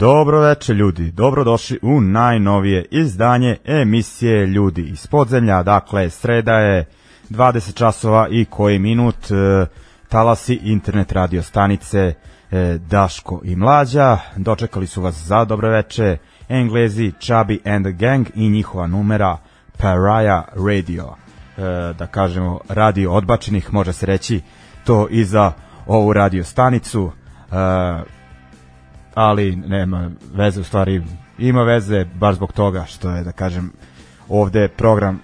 Dobro veče ljudi, dobrodošli u najnovije izdanje emisije Ljudi iz podzemlja, dakle sreda je 20 časova i koji minut e, talasi internet radio stanice e, Daško i Mlađa, dočekali su vas za dobro veče Englezi, Chubby and the Gang i njihova numera Pariah Radio, e, da kažemo radio odbačenih, može se reći to i za ovu radio stanicu, e, ali nema veze u stvari ima veze baš zbog toga što je da kažem ovde program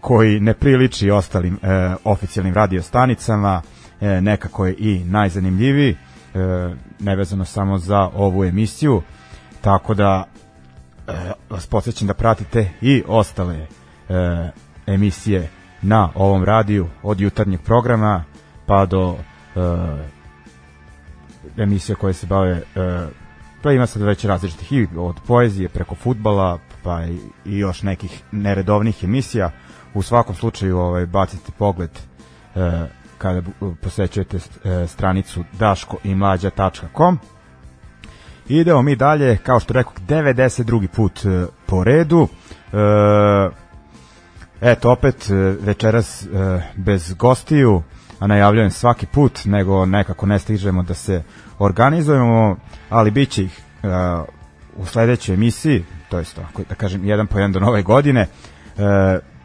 koji ne priliči ostalim e, oficijalnim radio stanicama e, nekako je i najzanimljiviji e, nevezano samo za ovu emisiju. Tako da e, vas podsjećam da pratite i ostale e, emisije na ovom radiju od jutarnjeg programa pa do e, emisija koje se bave e, pa ima sad već različitih i od poezije preko futbala pa i, i još nekih neredovnih emisija u svakom slučaju ovaj bacite pogled e, kada posećujete e, stranicu daškoimlađa.com Idemo mi dalje, kao što rekao, 92. put po redu. E, eto, opet večeras bez gostiju, najavljujem svaki put, nego nekako ne stižemo da se organizujemo, ali bit će ih uh, u sledećoj emisiji, to jest ako da kažem jedan po jedan do nove godine, uh,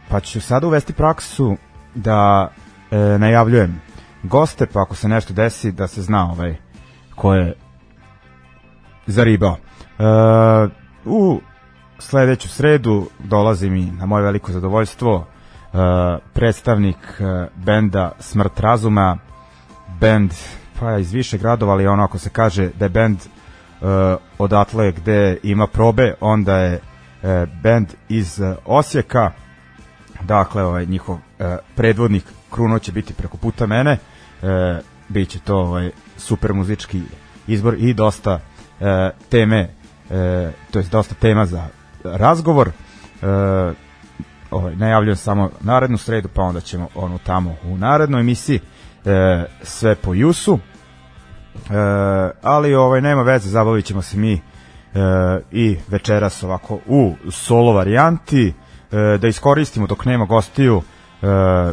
pa ću sada uvesti praksu da uh, najavljujem goste, pa ako se nešto desi da se zna ovaj ko je zaribao. Uh, u sledeću sredu dolazi mi na moje veliko zadovoljstvo predstavnik uh, benda Smrt razuma, bend pa iz više gradova, ali ono ako se kaže da je band uh, odatle gde ima probe, onda je uh, band iz uh, Osijeka, dakle ovaj njihov uh, predvodnik Kruno će biti preko puta mene, uh, bit će to ovaj, super muzički izbor i dosta uh, teme, uh, to je dosta tema za razgovor. Uh, ovaj, najavljujem samo narednu sredu, pa onda ćemo ono tamo u narednoj emisiji e, sve po Jusu. E, ali ovaj nema veze, zabavit ćemo se mi e, i večeras ovako u solo varijanti, e, da iskoristimo dok nema gostiju, e,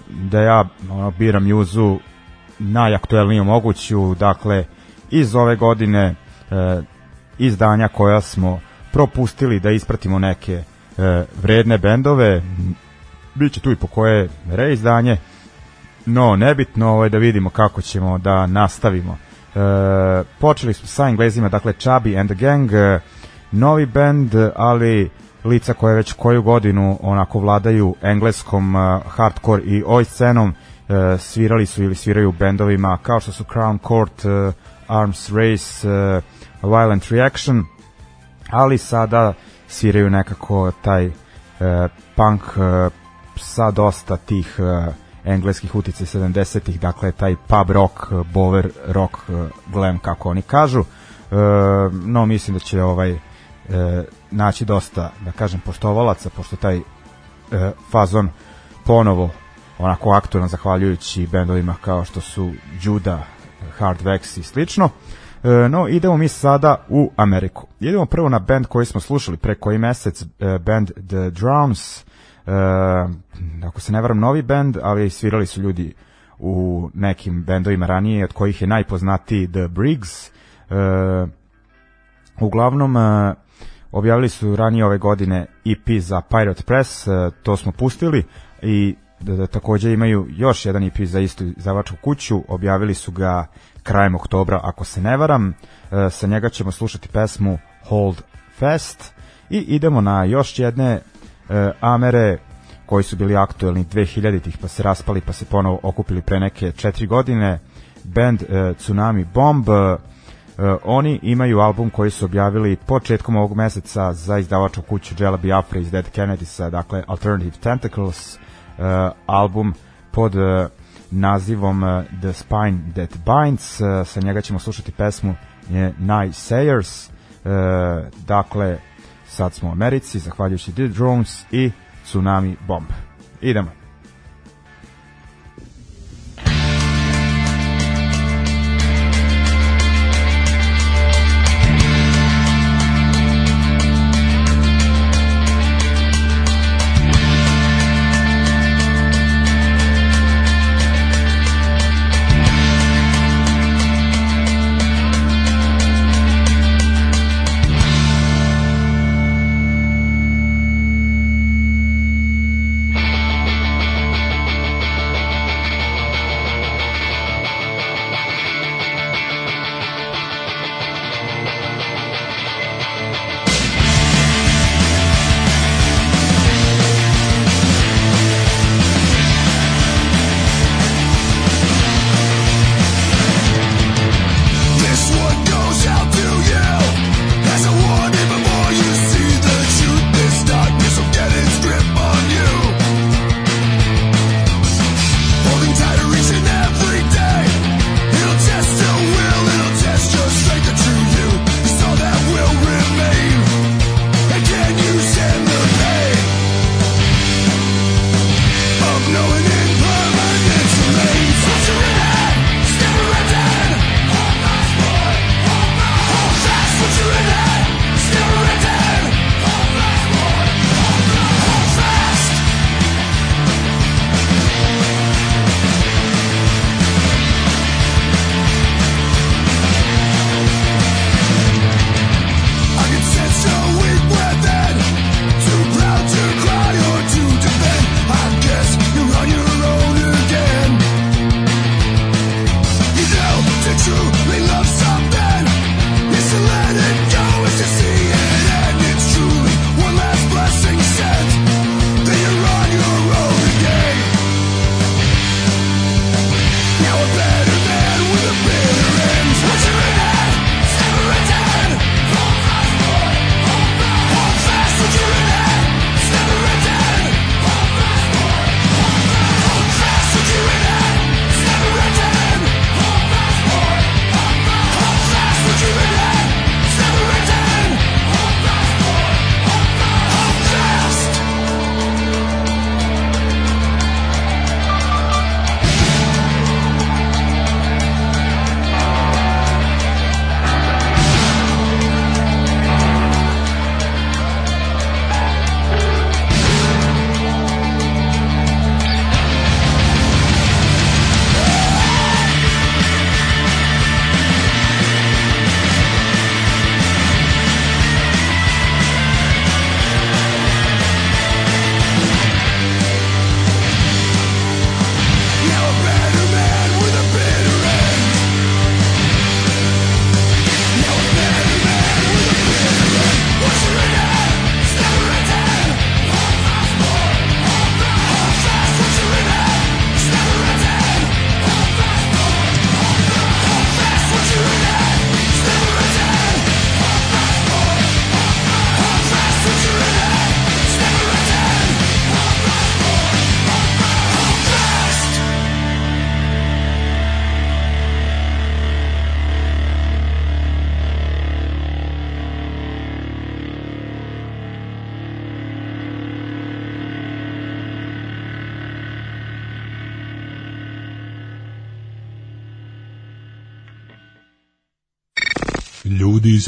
da ja ono, biram juzu najaktuelniju moguću, dakle iz ove godine e, izdanja koja smo propustili da ispratimo neke e, vredne bendove. Biće tu i po koje reizdanje. No nebitno je da vidimo kako ćemo da nastavimo. E, počeli smo sa englezima dakle Chubby and the Gang e, novi band ali lica koje već koju godinu onako vladaju engleskom uh, hardcore i oj scenom uh, svirali su ili sviraju bendovima kao što su Crown Court, uh, Arms Race, uh, Violent Reaction, ali sada sviraju nekako taj uh, punk uh, sa dosta tih uh, engleskih utice 70-ih, dakle taj pub rock, bover rock, glam kako oni kažu. no mislim da će ovaj naći dosta, da kažem, poštovalaca, pošto taj e, fazon ponovo onako aktualan zahvaljujući bendovima kao što su Juda, Hardvex i slično. E, no, idemo mi sada u Ameriku. Idemo prvo na band koji smo slušali pre koji mesec, e, band The Drowns, e, ako se ne varam novi band, ali svirali su ljudi u nekim bendovima ranije, od kojih je najpoznatiji The Briggs. E, uglavnom, e, Objavili su ranije ove godine EP za Pirate Press, e, to smo pustili i da, da, takođe imaju još jedan EP za istu zavačku kuću, objavili su ga krajem oktobra, ako se ne varam. E, sa njega ćemo slušati pesmu Hold Fast i idemo na još jedne e, Amere koji su bili aktuelni 2000-ih pa se raspali pa se ponovo okupili pre neke četiri godine band Tsunami Bomb Uh, oni imaju album koji su objavili početkom ovog meseca za izdavaču kuću Jella Biafra iz Dead Kennedys, dakle Alternative Tentacles, uh, album pod uh, nazivom uh, The Spine That Binds, uh, sa njega ćemo slušati pesmu je Night Sayers, uh, dakle sad smo u Americi, zahvaljujući The Drones i Tsunami Bomb. Idemo.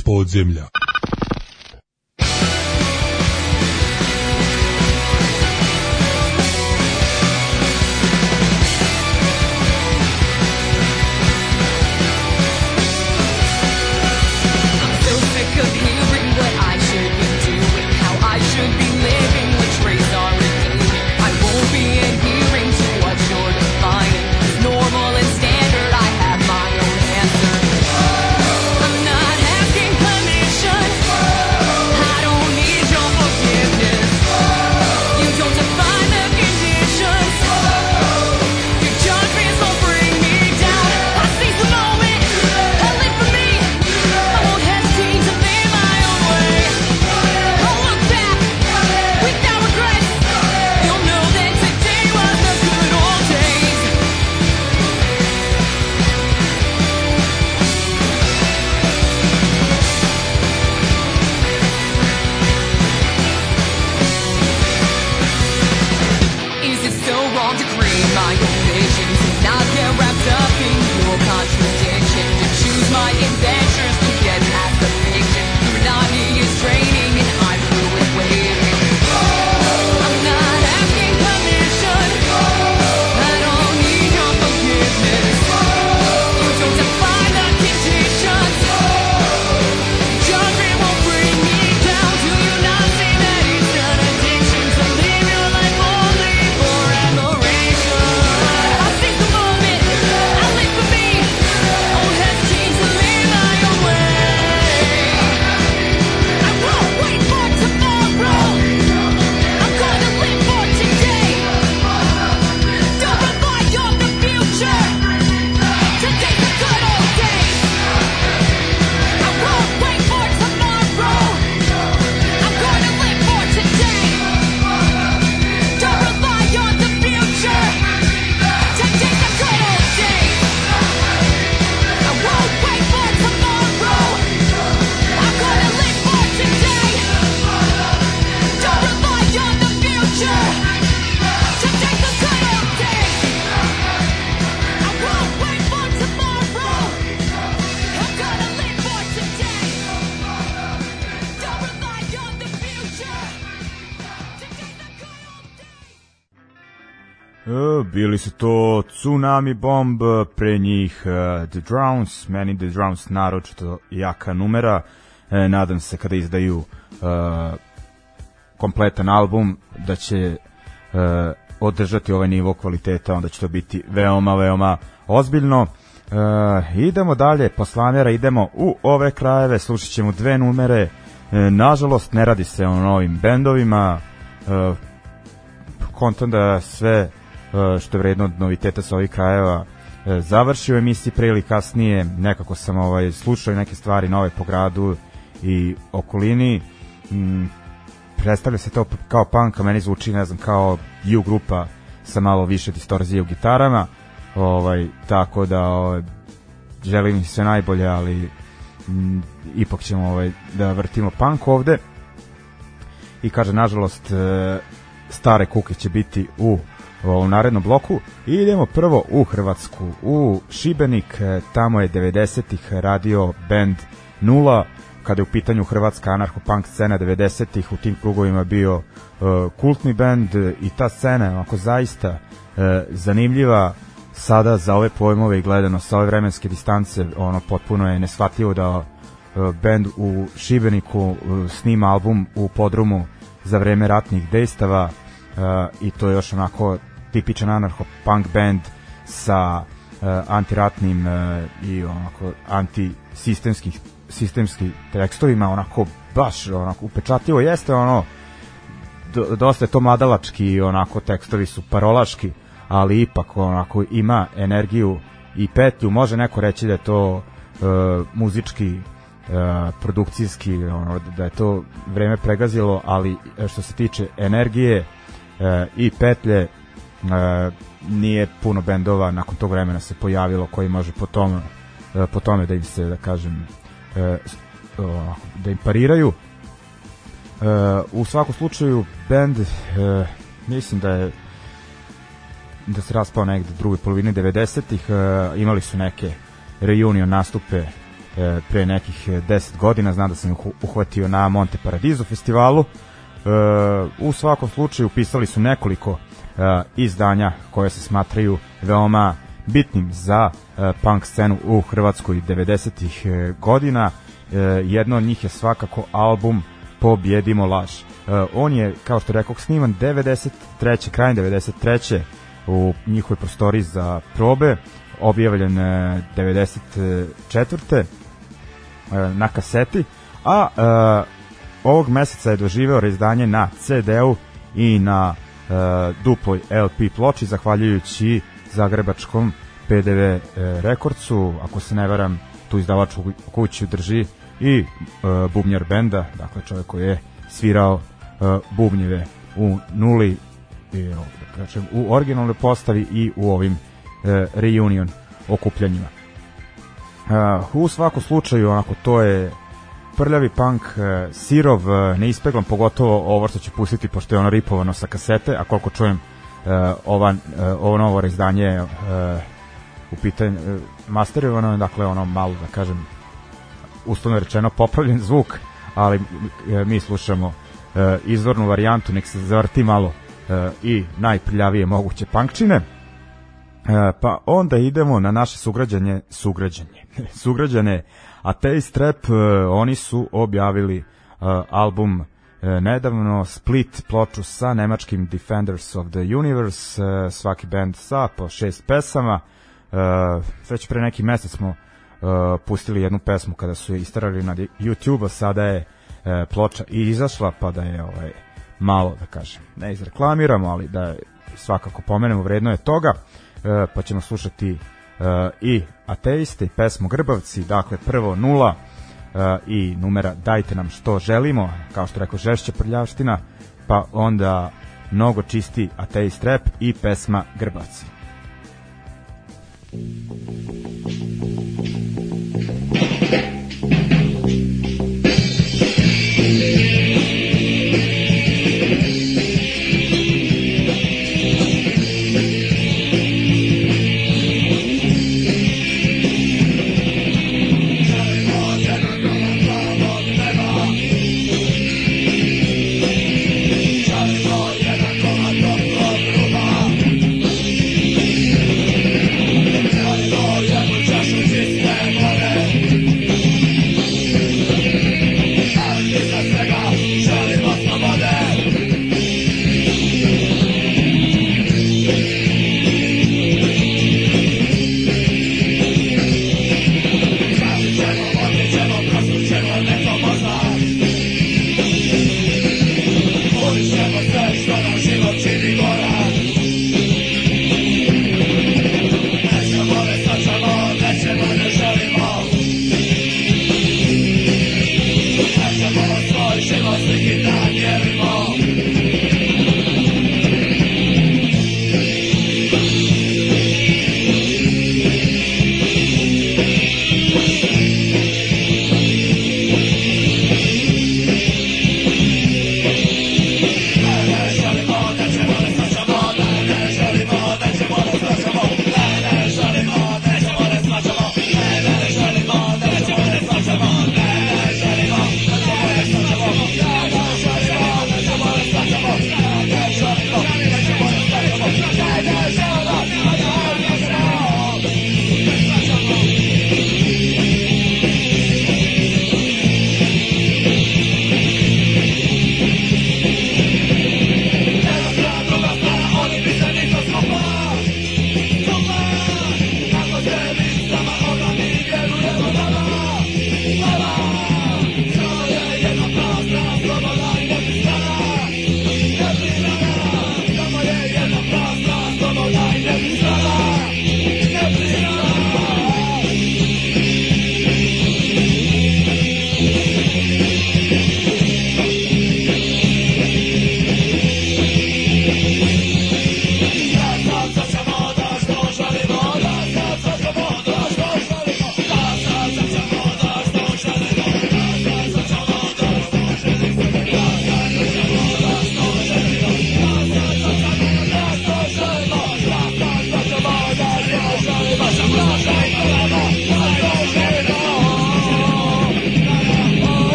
Iz podzemlja. Tsunami Bomb, pre njih uh, The Drowns, meni The Drowns naročito jaka numera, e, nadam se kada izdaju uh, kompletan album da će uh, održati ovaj nivo kvaliteta, onda će to biti veoma, veoma ozbiljno. Uh, idemo dalje, poslanera, idemo u ove krajeve, slušat ćemo dve numere, uh, nažalost ne radi se o novim bendovima, uh, kontam da sve E, što je vredno od noviteta sa ovih krajeva e, završio emisiji pre ili kasnije nekako sam ovaj slušao neke stvari nove po gradu i okolini. Mm, predstavlja se to kao punk a meni zvuči ne znam kao U grupa sa malo više distorzije u gitarama ovaj tako da ovaj, želim im sve najbolje ali m, ipak ćemo ovaj da vrtimo punk ovde. I kaže nažalost e, stare kuke će biti u u narednom bloku. I idemo prvo u Hrvatsku, u Šibenik, e, tamo je 90-ih radio band Nula, kada je u pitanju hrvatska anarcho-punk scena 90-ih, u tim krugovima bio uh, kultni band. I ta scena je onako zaista uh, zanimljiva. Sada za ove pojmove i gledano sa ove vremenske distance ono potpuno je nesvatljivo da uh, band u Šibeniku snima album u podrumu za vreme ratnih dejstava. I to je još onako tipičan anarcho-punk band sa uh, antiratnim uh, i onako antisistemskih sistemski tekstovima, onako baš onako upečatljivo jeste ono do, dosta je to mladalački onako tekstovi su parolaški ali ipak onako ima energiju i petlju. Može neko reći da je to uh, muzički uh, produkcijski ono, da je to vreme pregazilo ali što se tiče energije uh, i petlje e, nije puno bendova nakon tog vremena se pojavilo koji može po tome, e, po tome da im se, da kažem, e, da im pariraju. E, u svakom slučaju, bend, e, mislim da je da se raspao negde drugoj polovini 90-ih, e, imali su neke reunion nastupe e, pre nekih 10 godina, znam da sam ih uhvatio na Monte Paradiso festivalu. E, u svakom slučaju pisali su nekoliko izdanja koje se smatraju veoma bitnim za e, punk scenu u Hrvatskoj 90-ih e, godina. E, jedno od njih je svakako album Pobjedimo laž. E, on je, kao što rekao, sniman 93. krajem 93. u njihovoj prostori za probe, objavljen 94. na kaseti, a ovog meseca je doživeo reizdanje na CD-u i na duploj LP ploči, zahvaljujući zagrebačkom PDV e, rekordcu, ako se ne veram, tu izdavaču kuću drži i e, bubnjar benda, dakle čovjek koji je svirao e, bubnjeve u nuli da kažem, u originalnoj postavi i u ovim e, reunion okupljanjima. E, u svakom slučaju, onako, to je prljavi punk, e, sirov, e, neispeglan, pogotovo ovo što će pustiti, pošto je ono ripovano sa kasete, a koliko čujem, e, ova, ovo novo izdanje e, u pitanju masterovano, dakle ono malo da kažem uslovno rečeno popravljen zvuk, ali mi slušamo izvornu varijantu, nek se zavrti malo i najprljavije moguće punkčine. E, pa onda idemo na naše sugrađanje, sugrađanje, sugrađane Ateist Rap, e, oni su objavili e, album nedavno Split ploču sa nemačkim Defenders of the Universe, svaki band sa po šest pesama, već pre neki mesec smo pustili jednu pesmu kada su je istarali na YouTube, a sada je ploča i izašla, pa da je ovaj, malo, da kažem, ne izreklamiramo, ali da je svakako pomenemo, vredno je toga, uh, pa ćemo slušati uh, i ateiste i pesmu Grbavci, dakle prvo nula uh, i numera Dajte nam što želimo, kao što rekao Žešća prljavština, pa onda mnogo čisti ateist rap i pesma Grbavci. System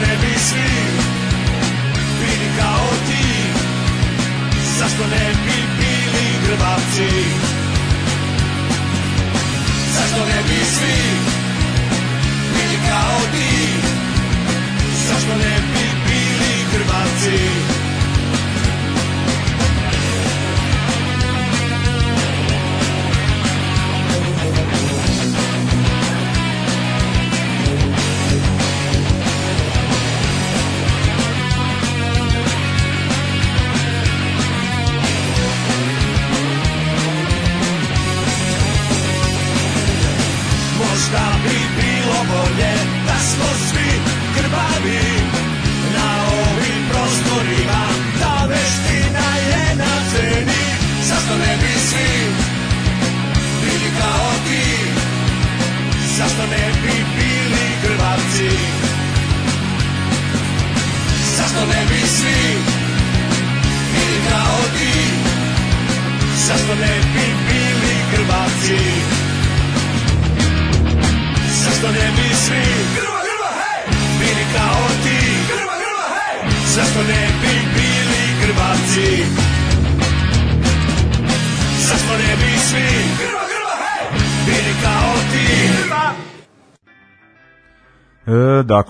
ne bi svi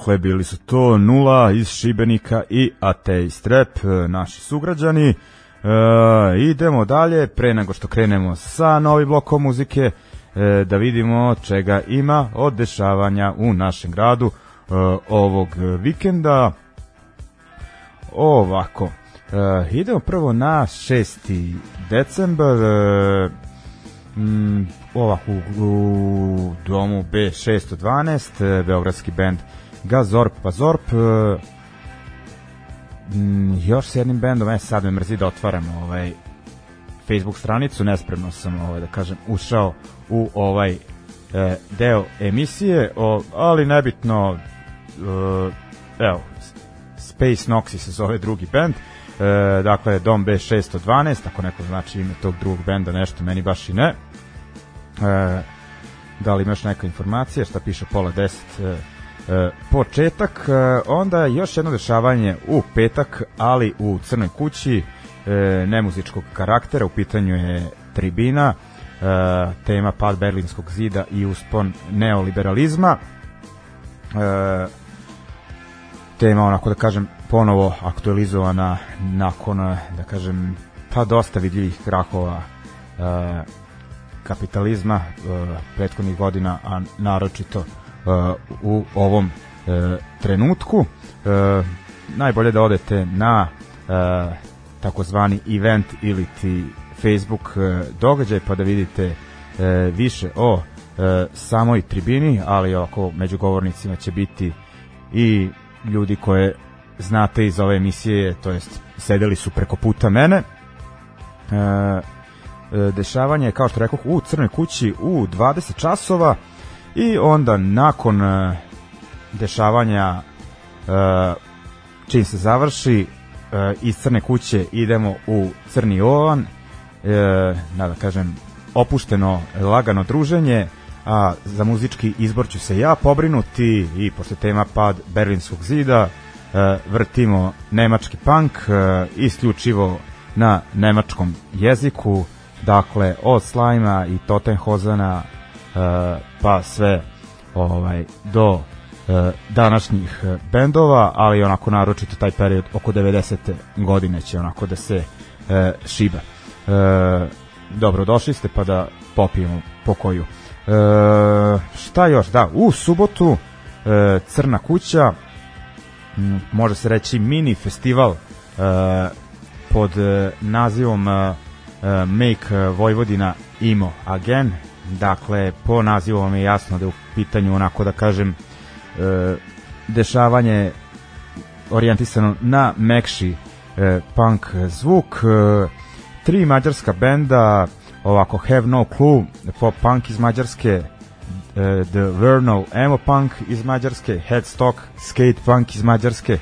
dakle, bili su to Nula iz Šibenika i Ateist Rap, e, naši sugrađani. E, idemo dalje, pre nego što krenemo sa novim blokom muzike, e, da vidimo čega ima od dešavanja u našem gradu e, ovog vikenda. Ovako, e, idemo prvo na 6. decembar, e, mm, ovako u, u domu B612, e, beogradski band Gazorp Pazorp, e, mm, još s jednim bendom, e sad me mrzi da otvaram ovaj Facebook stranicu, nespremno sam ovaj da kažem ušao u ovaj e, deo emisije, o, ali nebitno e, evo Space Noxy se zove drugi bend e, dakle Dom B612 ako neko znači ime tog drugog benda nešto meni baš i ne. E, da li imaš neka informacija šta piše pola 10 e, e, početak e, onda još jedno dešavanje u petak ali u Crnoj kući e, nemuzičkog karaktera u pitanju je tribina e, tema pad berlinskog zida i uspon neoliberalizma. E, tema onako da kažem ponovo aktualizovana nakon da kažem pa dosta vidljivih krakova e, kapitalizma e, prethodnih godina a naročito e, u ovom e, trenutku e, najbolje da odete na e, takozvani event ili ti Facebook e, događaj pa da vidite e, više o e, samoj tribini ali oko među govornicima će biti i ljudi koje znate iz ove emisije, to jest sedeli su preko puta mene. E, e, dešavanje je, kao što rekoh, u Crnoj kući u 20 časova i onda nakon e, dešavanja e, čim se završi e, iz Crne kuće idemo u Crni Ovan da, da kažem opušteno lagano druženje a za muzički izbor ću se ja pobrinuti i pošto tema pad Berlinskog zida vrtimo nemački punk isključivo na nemačkom jeziku dakle od Slajma i Totenhozana pa sve ovaj do e, današnjih e, bendova ali onako naročito taj period oko 90. godine će onako da se e, šiba. E, dobro došli ste pa da popijemo po koju. E, šta još? Da u subotu e, Crna kuća može se reći mini festival e, pod e, nazivom e, e, Make Vojvodina Imo Again dakle po nazivu vam je jasno da je u pitanju onako da kažem e, dešavanje orijentisano na mekši e, punk zvuk. E, tri mađarska benda, ovako Have No Clue, pop punk iz Mađarske, e, The Vernal Emo Punk iz Mađarske, Headstock, Skate Punk iz Mađarske,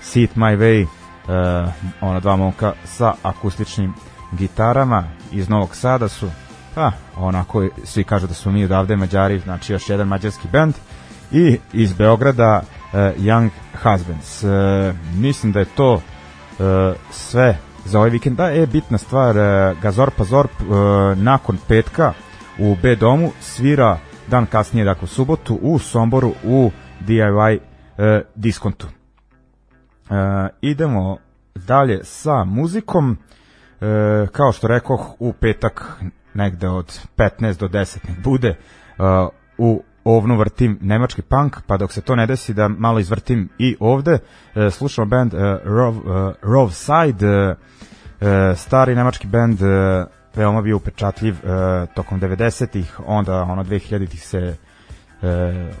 See It My Way, e, ona dva momka sa akustičnim gitarama iz Novog Sada su pa onako svi kažu da su mi odavde Mađari, znači još jedan mađarski band i iz Beograda uh, Young Husbands. Uh, mislim da je to uh, sve za ovaj vikend. Da, je bitna stvar, uh, Gazor Pazorp uh, nakon petka u B domu svira dan kasnije, dakle u subotu, u Somboru u DIY uh, diskontu. Uh, idemo dalje sa muzikom. E, kao što rekoh, u petak negde od 15 do 10 nek bude uh, u ovnu vrtim nemački punk, pa dok se to ne desi da malo izvrtim i ovde, uh, slušamo band uh, Rov, uh, Rov Side, uh, stari nemački band, veoma bio upečatljiv tokom 90-ih, onda ono 2000-ih se uh,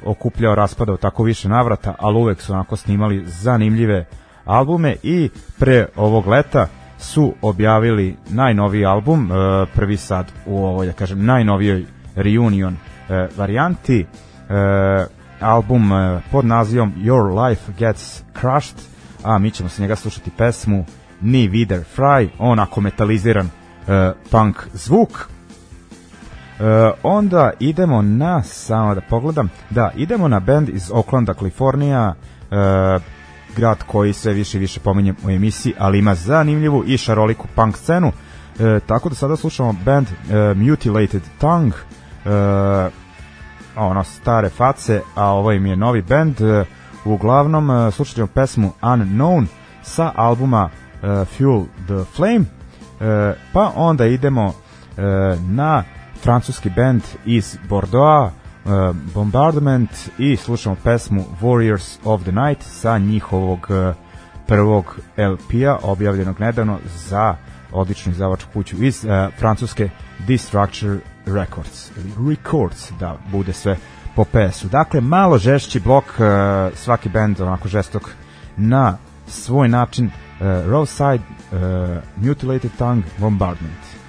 okupljao, raspadao tako više navrata, ali uvek su onako snimali zanimljive albume i pre ovog leta su objavili najnoviji album, uh, prvi sad u ovoj, da kažem, najnovijoj reunion uh, varijanti, uh, album pod nazivom Your Life Gets Crushed, a mi ćemo se njega slušati pesmu Ni Vider Fry, onako metaliziran punk zvuk. Onda idemo na, samo da pogledam, da, idemo na band iz Oaklanda, Kalifornija, grad koji sve više i više pominjem u emisiji, ali ima zanimljivu i šaroliku punk scenu. E, tako da sada slušamo band e, Mutilated Tongue, e, ono, stare face, a ovo im je novi band. E, uglavnom, e, slušat ćemo pesmu Unknown sa albuma e, Fuel the Flame, e, pa onda idemo e, na francuski band iz Bordeaux, uh, Bombardment i slušamo pesmu Warriors of the Night sa njihovog uh, prvog LP-a objavljenog nedavno za odličnu izdavačku kuću iz uh, francuske Destructure Records ili Records da bude sve po PS-u. Dakle, malo žešći blok, uh, svaki band onako žestok na svoj način uh, Roadside, uh, Mutilated Tongue, Bombardment.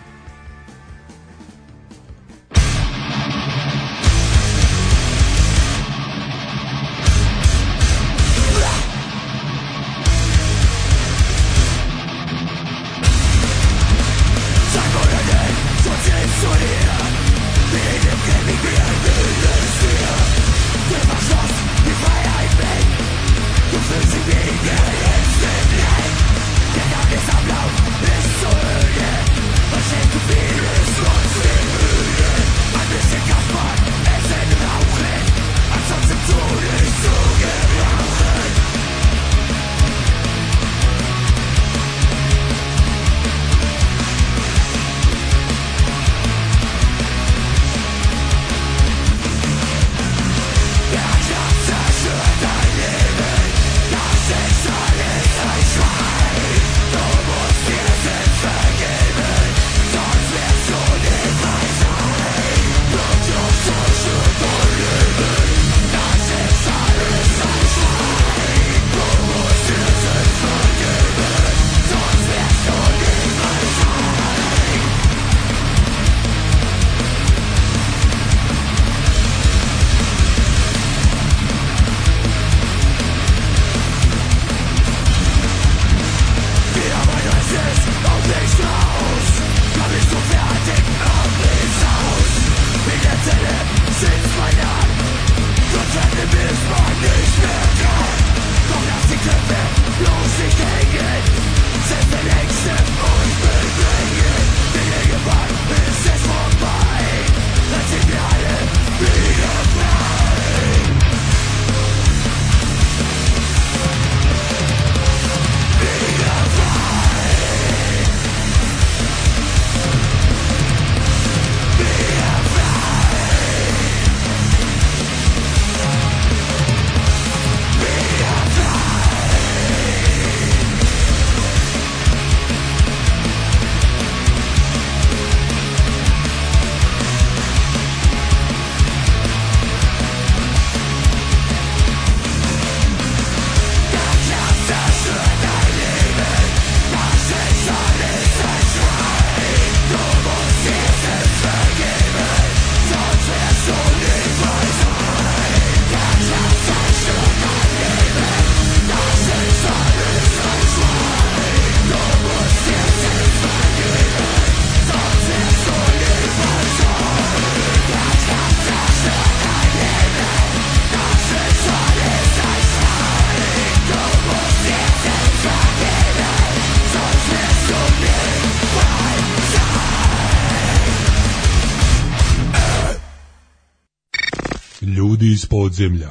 Ljudi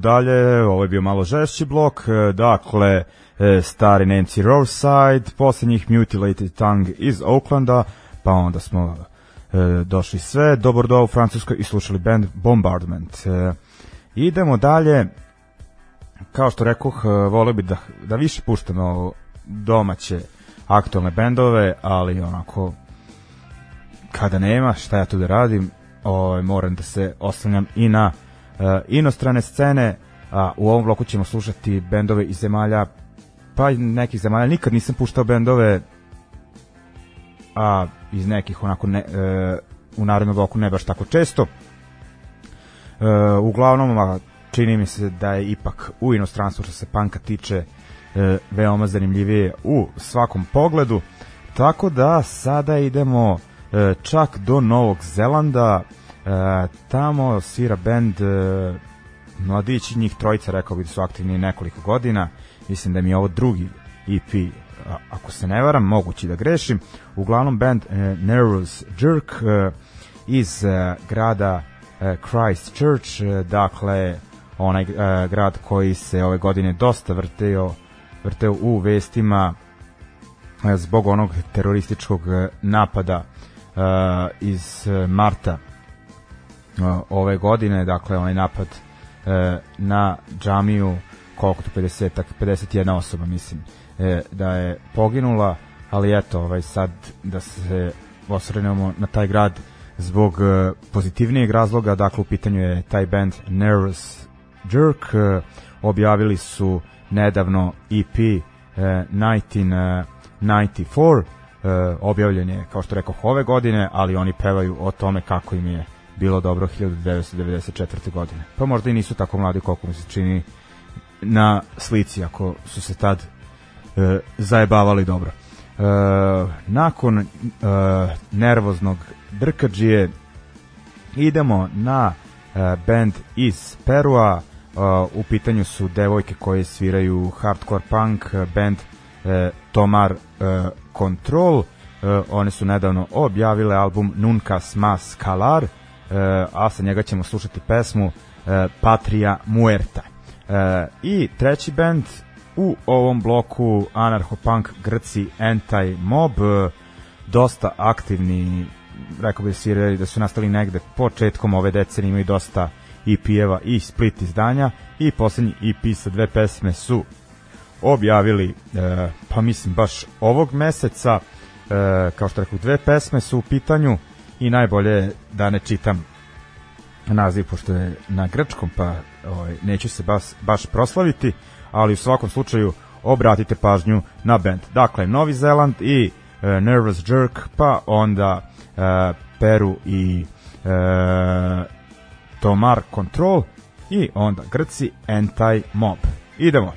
dalje, ovo je bio malo žešći blok, e, dakle, e, stari Nancy Roarside, poslednjih Mutilated Tongue iz Oaklanda, pa onda smo došli sve. Dobro u Francuskoj i slušali band Bombardment. E, idemo dalje. Kao što rekoh, e, volio bi da, da više puštamo domaće aktualne bendove, ali onako kada nema, šta ja tu da radim, ovaj, moram da se oslanjam i na inostrane scene, a u ovom bloku ćemo slušati bendove iz zemalja pa nekih zemalja, nikad nisam puštao bendove a iz nekih onako ne, uh, u narednom bloku ne baš tako često. Uh, uglavnom a, čini mi se da je ipak u inostranstvu što se panka tiče uh, veoma zanimljivije u svakom pogledu. Tako da sada idemo čak do Novog Zelanda. E, tamo svira band e, mladići, njih trojica, rekao bih da su aktivni nekoliko godina. Mislim da mi je ovo drugi EP, a, ako se ne varam, mogući da grešim. Uglavnom band e, Nervous Jerk e, iz e, grada e, Christchurch, e, dakle onaj e, grad koji se ove godine dosta vrteo, vrteo u vestima e, zbog onog terorističkog e, napada e, iz e, marta ove godine, dakle onaj napad e, na džamiju koliko to 50 51 osoba mislim e, da je poginula, ali eto ovaj sad da se osvrnemo na taj grad zbog e, pozitivnijeg razloga, dakle u pitanju je taj band Nervous Jerk, objavili su nedavno EP e, 1994, e, objavljen je kao što rekao ove godine, ali oni pevaju o tome kako im je bilo dobro 1994. godine. Pa možda i nisu tako mladi koliko mi se čini na slici, ako su se tad e, zajebavali dobro. E, nakon e, nervoznog drkađije idemo na e, band iz Perua, e, u pitanju su devojke koje sviraju hardcore punk, band e, Tomar e, Control, e, one su nedavno objavile album Nunca Mas Calar, E, a sa njega ćemo slušati pesmu e, Patria Muerta. E, I treći band u ovom bloku anarcho-punk Grci Anti-Mob, dosta aktivni, rekao bih svirali da su nastali negde početkom ove decenije, imaju dosta EP-eva i split izdanja i poslednji EP sa dve pesme su objavili, pa mislim baš ovog meseca, kao što rekao, dve pesme su u pitanju, i najbolje da ne čitam naziv pošto je na grčkom pa ovaj, neću se baš, baš proslaviti ali u svakom slučaju obratite pažnju na band. Dakle Novi Zeland i uh, Nervous Jerk pa onda uh, Peru i uh, Tomar Control i onda Grci Anti Mob idemo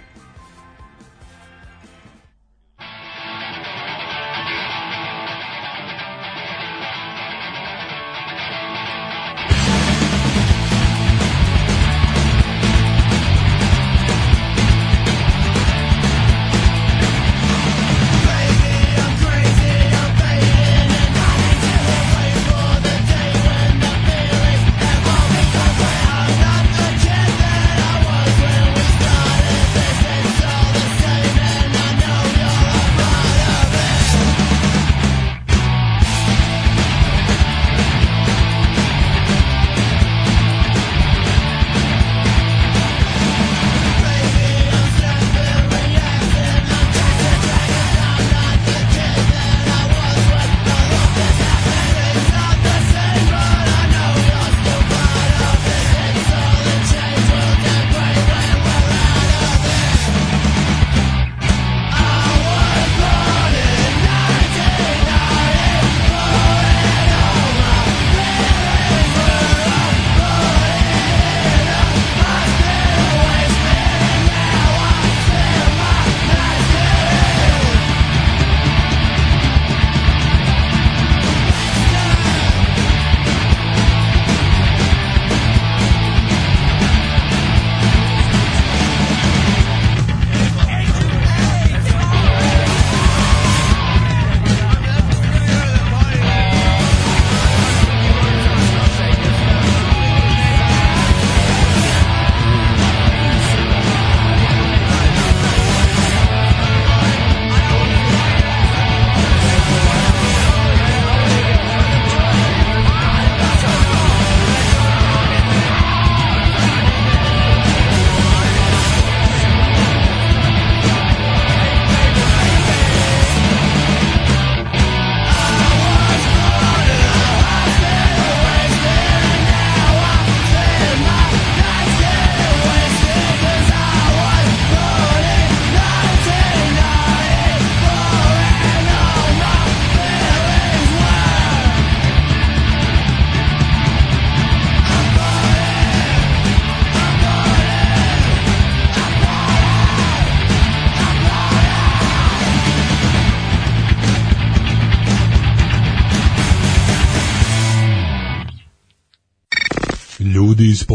ljudi iz. Si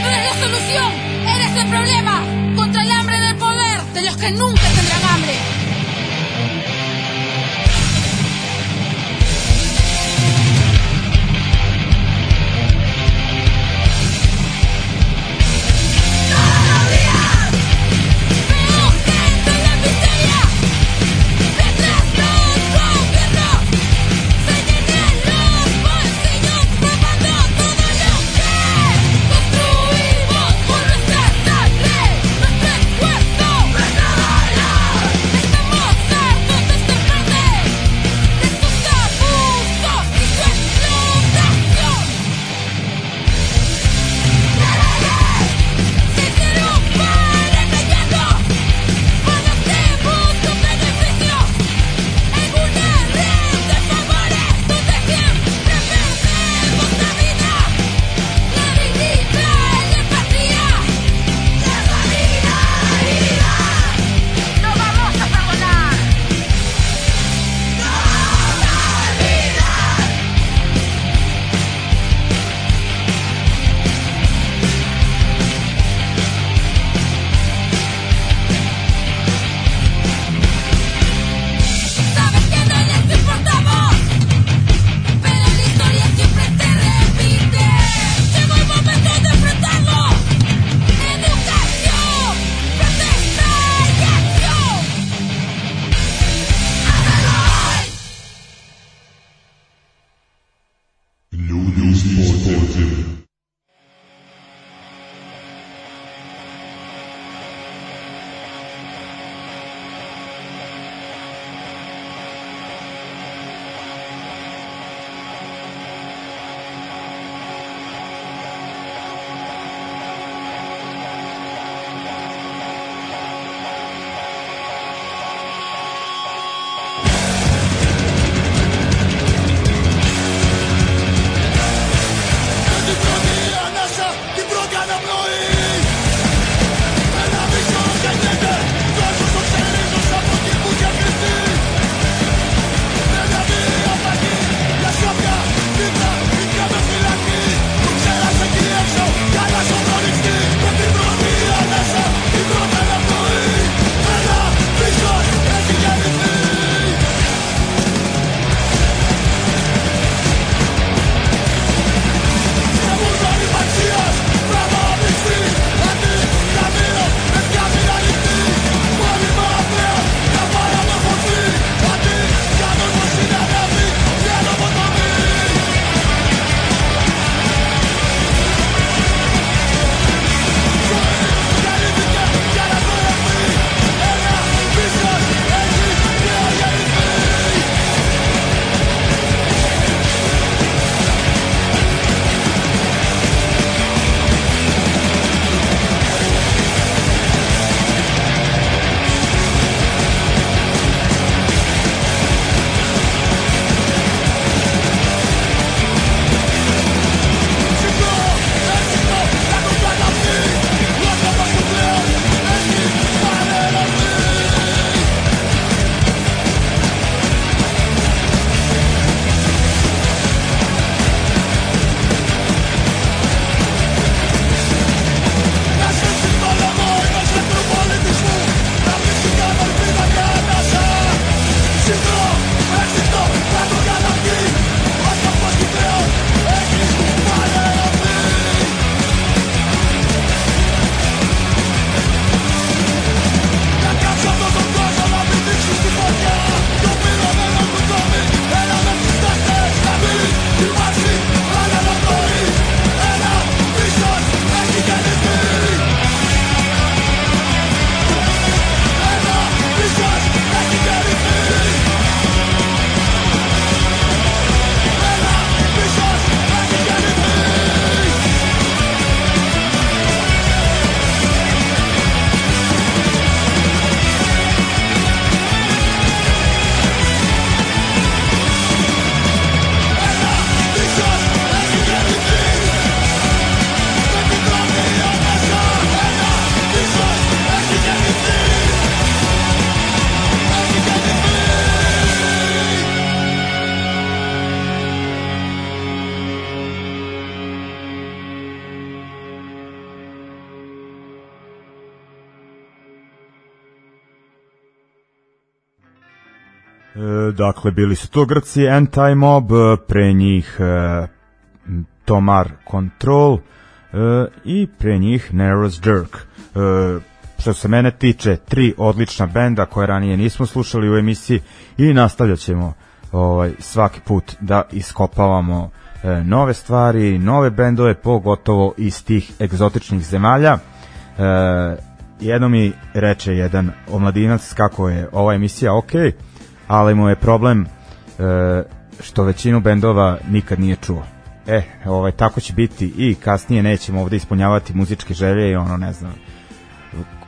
tú eres la solución, eres el problema contra el hambre del poder de los que nunca E, dakle, bili su to Grci Anti-Mob, pre njih e, Tomar Control e, i pre njih Narrows Jerk. E, što se mene tiče, tri odlična benda koje ranije nismo slušali u emisiji i nastavljat ćemo ovaj, svaki put da iskopavamo e, nove stvari, nove bendove, pogotovo iz tih egzotičnih zemalja. E, jedno mi reče jedan omladinac kako je ova emisija ok, ali mu je problem e, što većinu bendova nikad nije čuo. E, ovaj, tako će biti i kasnije nećemo ovde ispunjavati muzičke želje i ono, ne znam,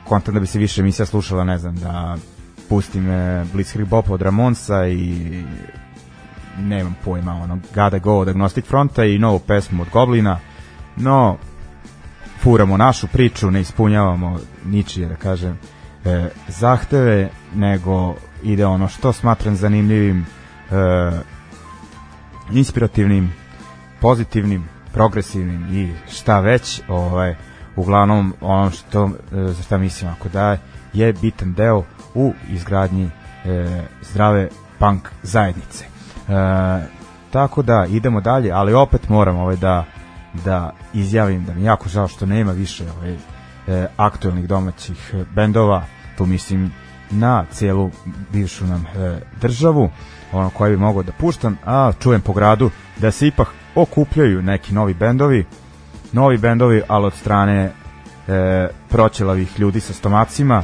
kontam da bi se više emisija slušala, ne znam, da pustim e, Blitzkrieg Bop od Ramonsa i nemam pojma, ono, Gotta Go od Agnostic Fronta i novu pesmu od Goblina, no, furamo našu priču, ne ispunjavamo ničije, da kažem, e, zahteve, nego ide ono što smatram zanimljivim, e, inspirativnim, pozitivnim, progresivnim i šta već, ovaj, uglavnom ono što, e, za šta mislim ako da je bitan deo u izgradnji e, zdrave punk zajednice. E, tako da idemo dalje, ali opet moram ovaj da da izjavim da mi jako žao što nema više ovaj, e, aktuelnih domaćih bendova, tu mislim na celu bivšu nam e, državu, ono koje bi mogao da puštam, a čujem po gradu da se ipak okupljaju neki novi bendovi, novi bendovi, ali od strane e, proćelavih ljudi sa stomacima,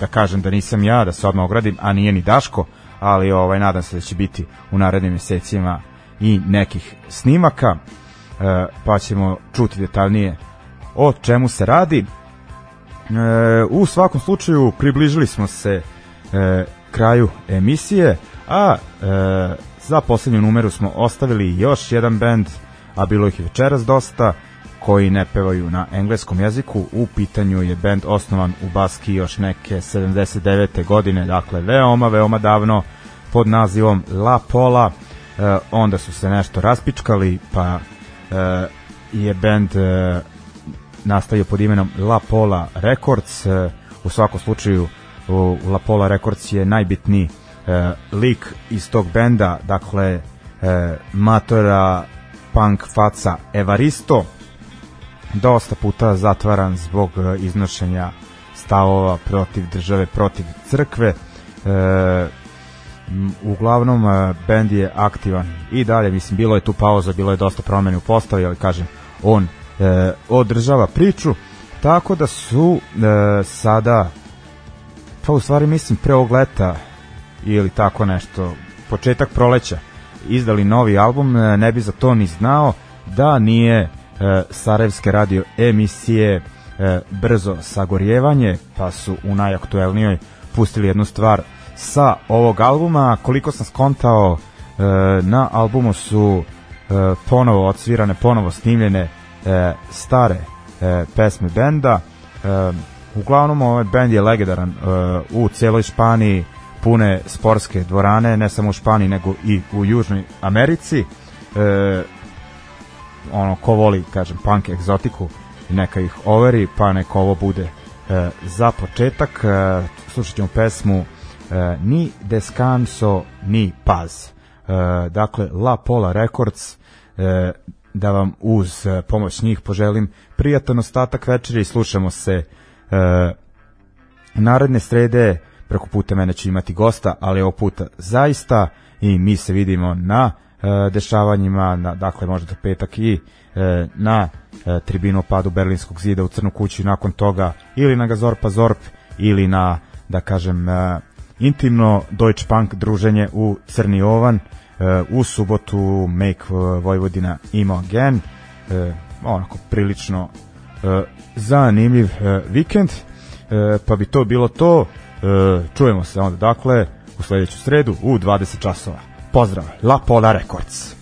da kažem da nisam ja, da se odmah ogradim, a nije ni Daško, ali ovaj nadam se da će biti u narednim mesecima i nekih snimaka, e, pa ćemo čuti detaljnije o čemu se radi. E, u svakom slučaju približili smo se e, kraju emisije, a e, za poslednju numeru smo ostavili još jedan band, a bilo ih je večeras dosta, koji ne pevaju na engleskom jeziku. U pitanju je band osnovan u Baski još neke 79. godine, dakle veoma, veoma davno pod nazivom La Pola. E, onda su se nešto raspičkali, pa e, je band e, nastavio pod imenom La Pola Records. E, u svakom slučaju La Pola Records je najbitniji e, lik iz tog benda, dakle e, matora punk faca Evaristo, dosta puta zatvaran zbog iznošenja stavova protiv države, protiv crkve. E, uglavnom bend je aktivan i dalje, mislim, bilo je tu pauza, bilo je dosta promene u postavi, ali kažem, on e, održava priču, tako da su e, sada pa u stvari mislim pre ovog leta ili tako nešto, početak proleća izdali novi album, e, ne bi za to ni znao da nije e, Sarajevske radio emisije e, Brzo sagorjevanje, pa su u najaktuelnijoj pustili jednu stvar sa ovog albuma. Koliko sam skontao, e, na albumu su e, ponovo odsvirane, ponovo snimljene e, stare e, pesme benda. E, uglavnom ovaj bend je legendaran e, u celoj Španiji, pune sportske dvorane, ne samo u Španiji nego i u Južnoj Americi. E, ono ko voli kažem punk egzotiku neka ih overi pa neka ovo bude e, za početak e, slušat ćemo pesmu e, Ni Descanso Ni Paz e, dakle La Pola Records e, da vam uz e, pomoć njih poželim prijatan ostatak večeri. I slušamo se e, naredne srede. Preko puta mene će imati gosta ali ovog puta zaista. I mi se vidimo na e, dešavanjima, na, dakle možda do petak i e, na e, tribinu padu Berlinskog zida u Crnu kuću. Nakon toga ili na Gazorpa Zorp ili na, da kažem, e, intimno Deutsche Punk druženje u Crni Ovan u subotu Make Vojvodina Imo Again e, onako prilično zanimljiv vikend. Pa bi to bilo to. Čujemo se onda dakle u sledeću sredu u 20 časova. Pozdrav, La Pola Records.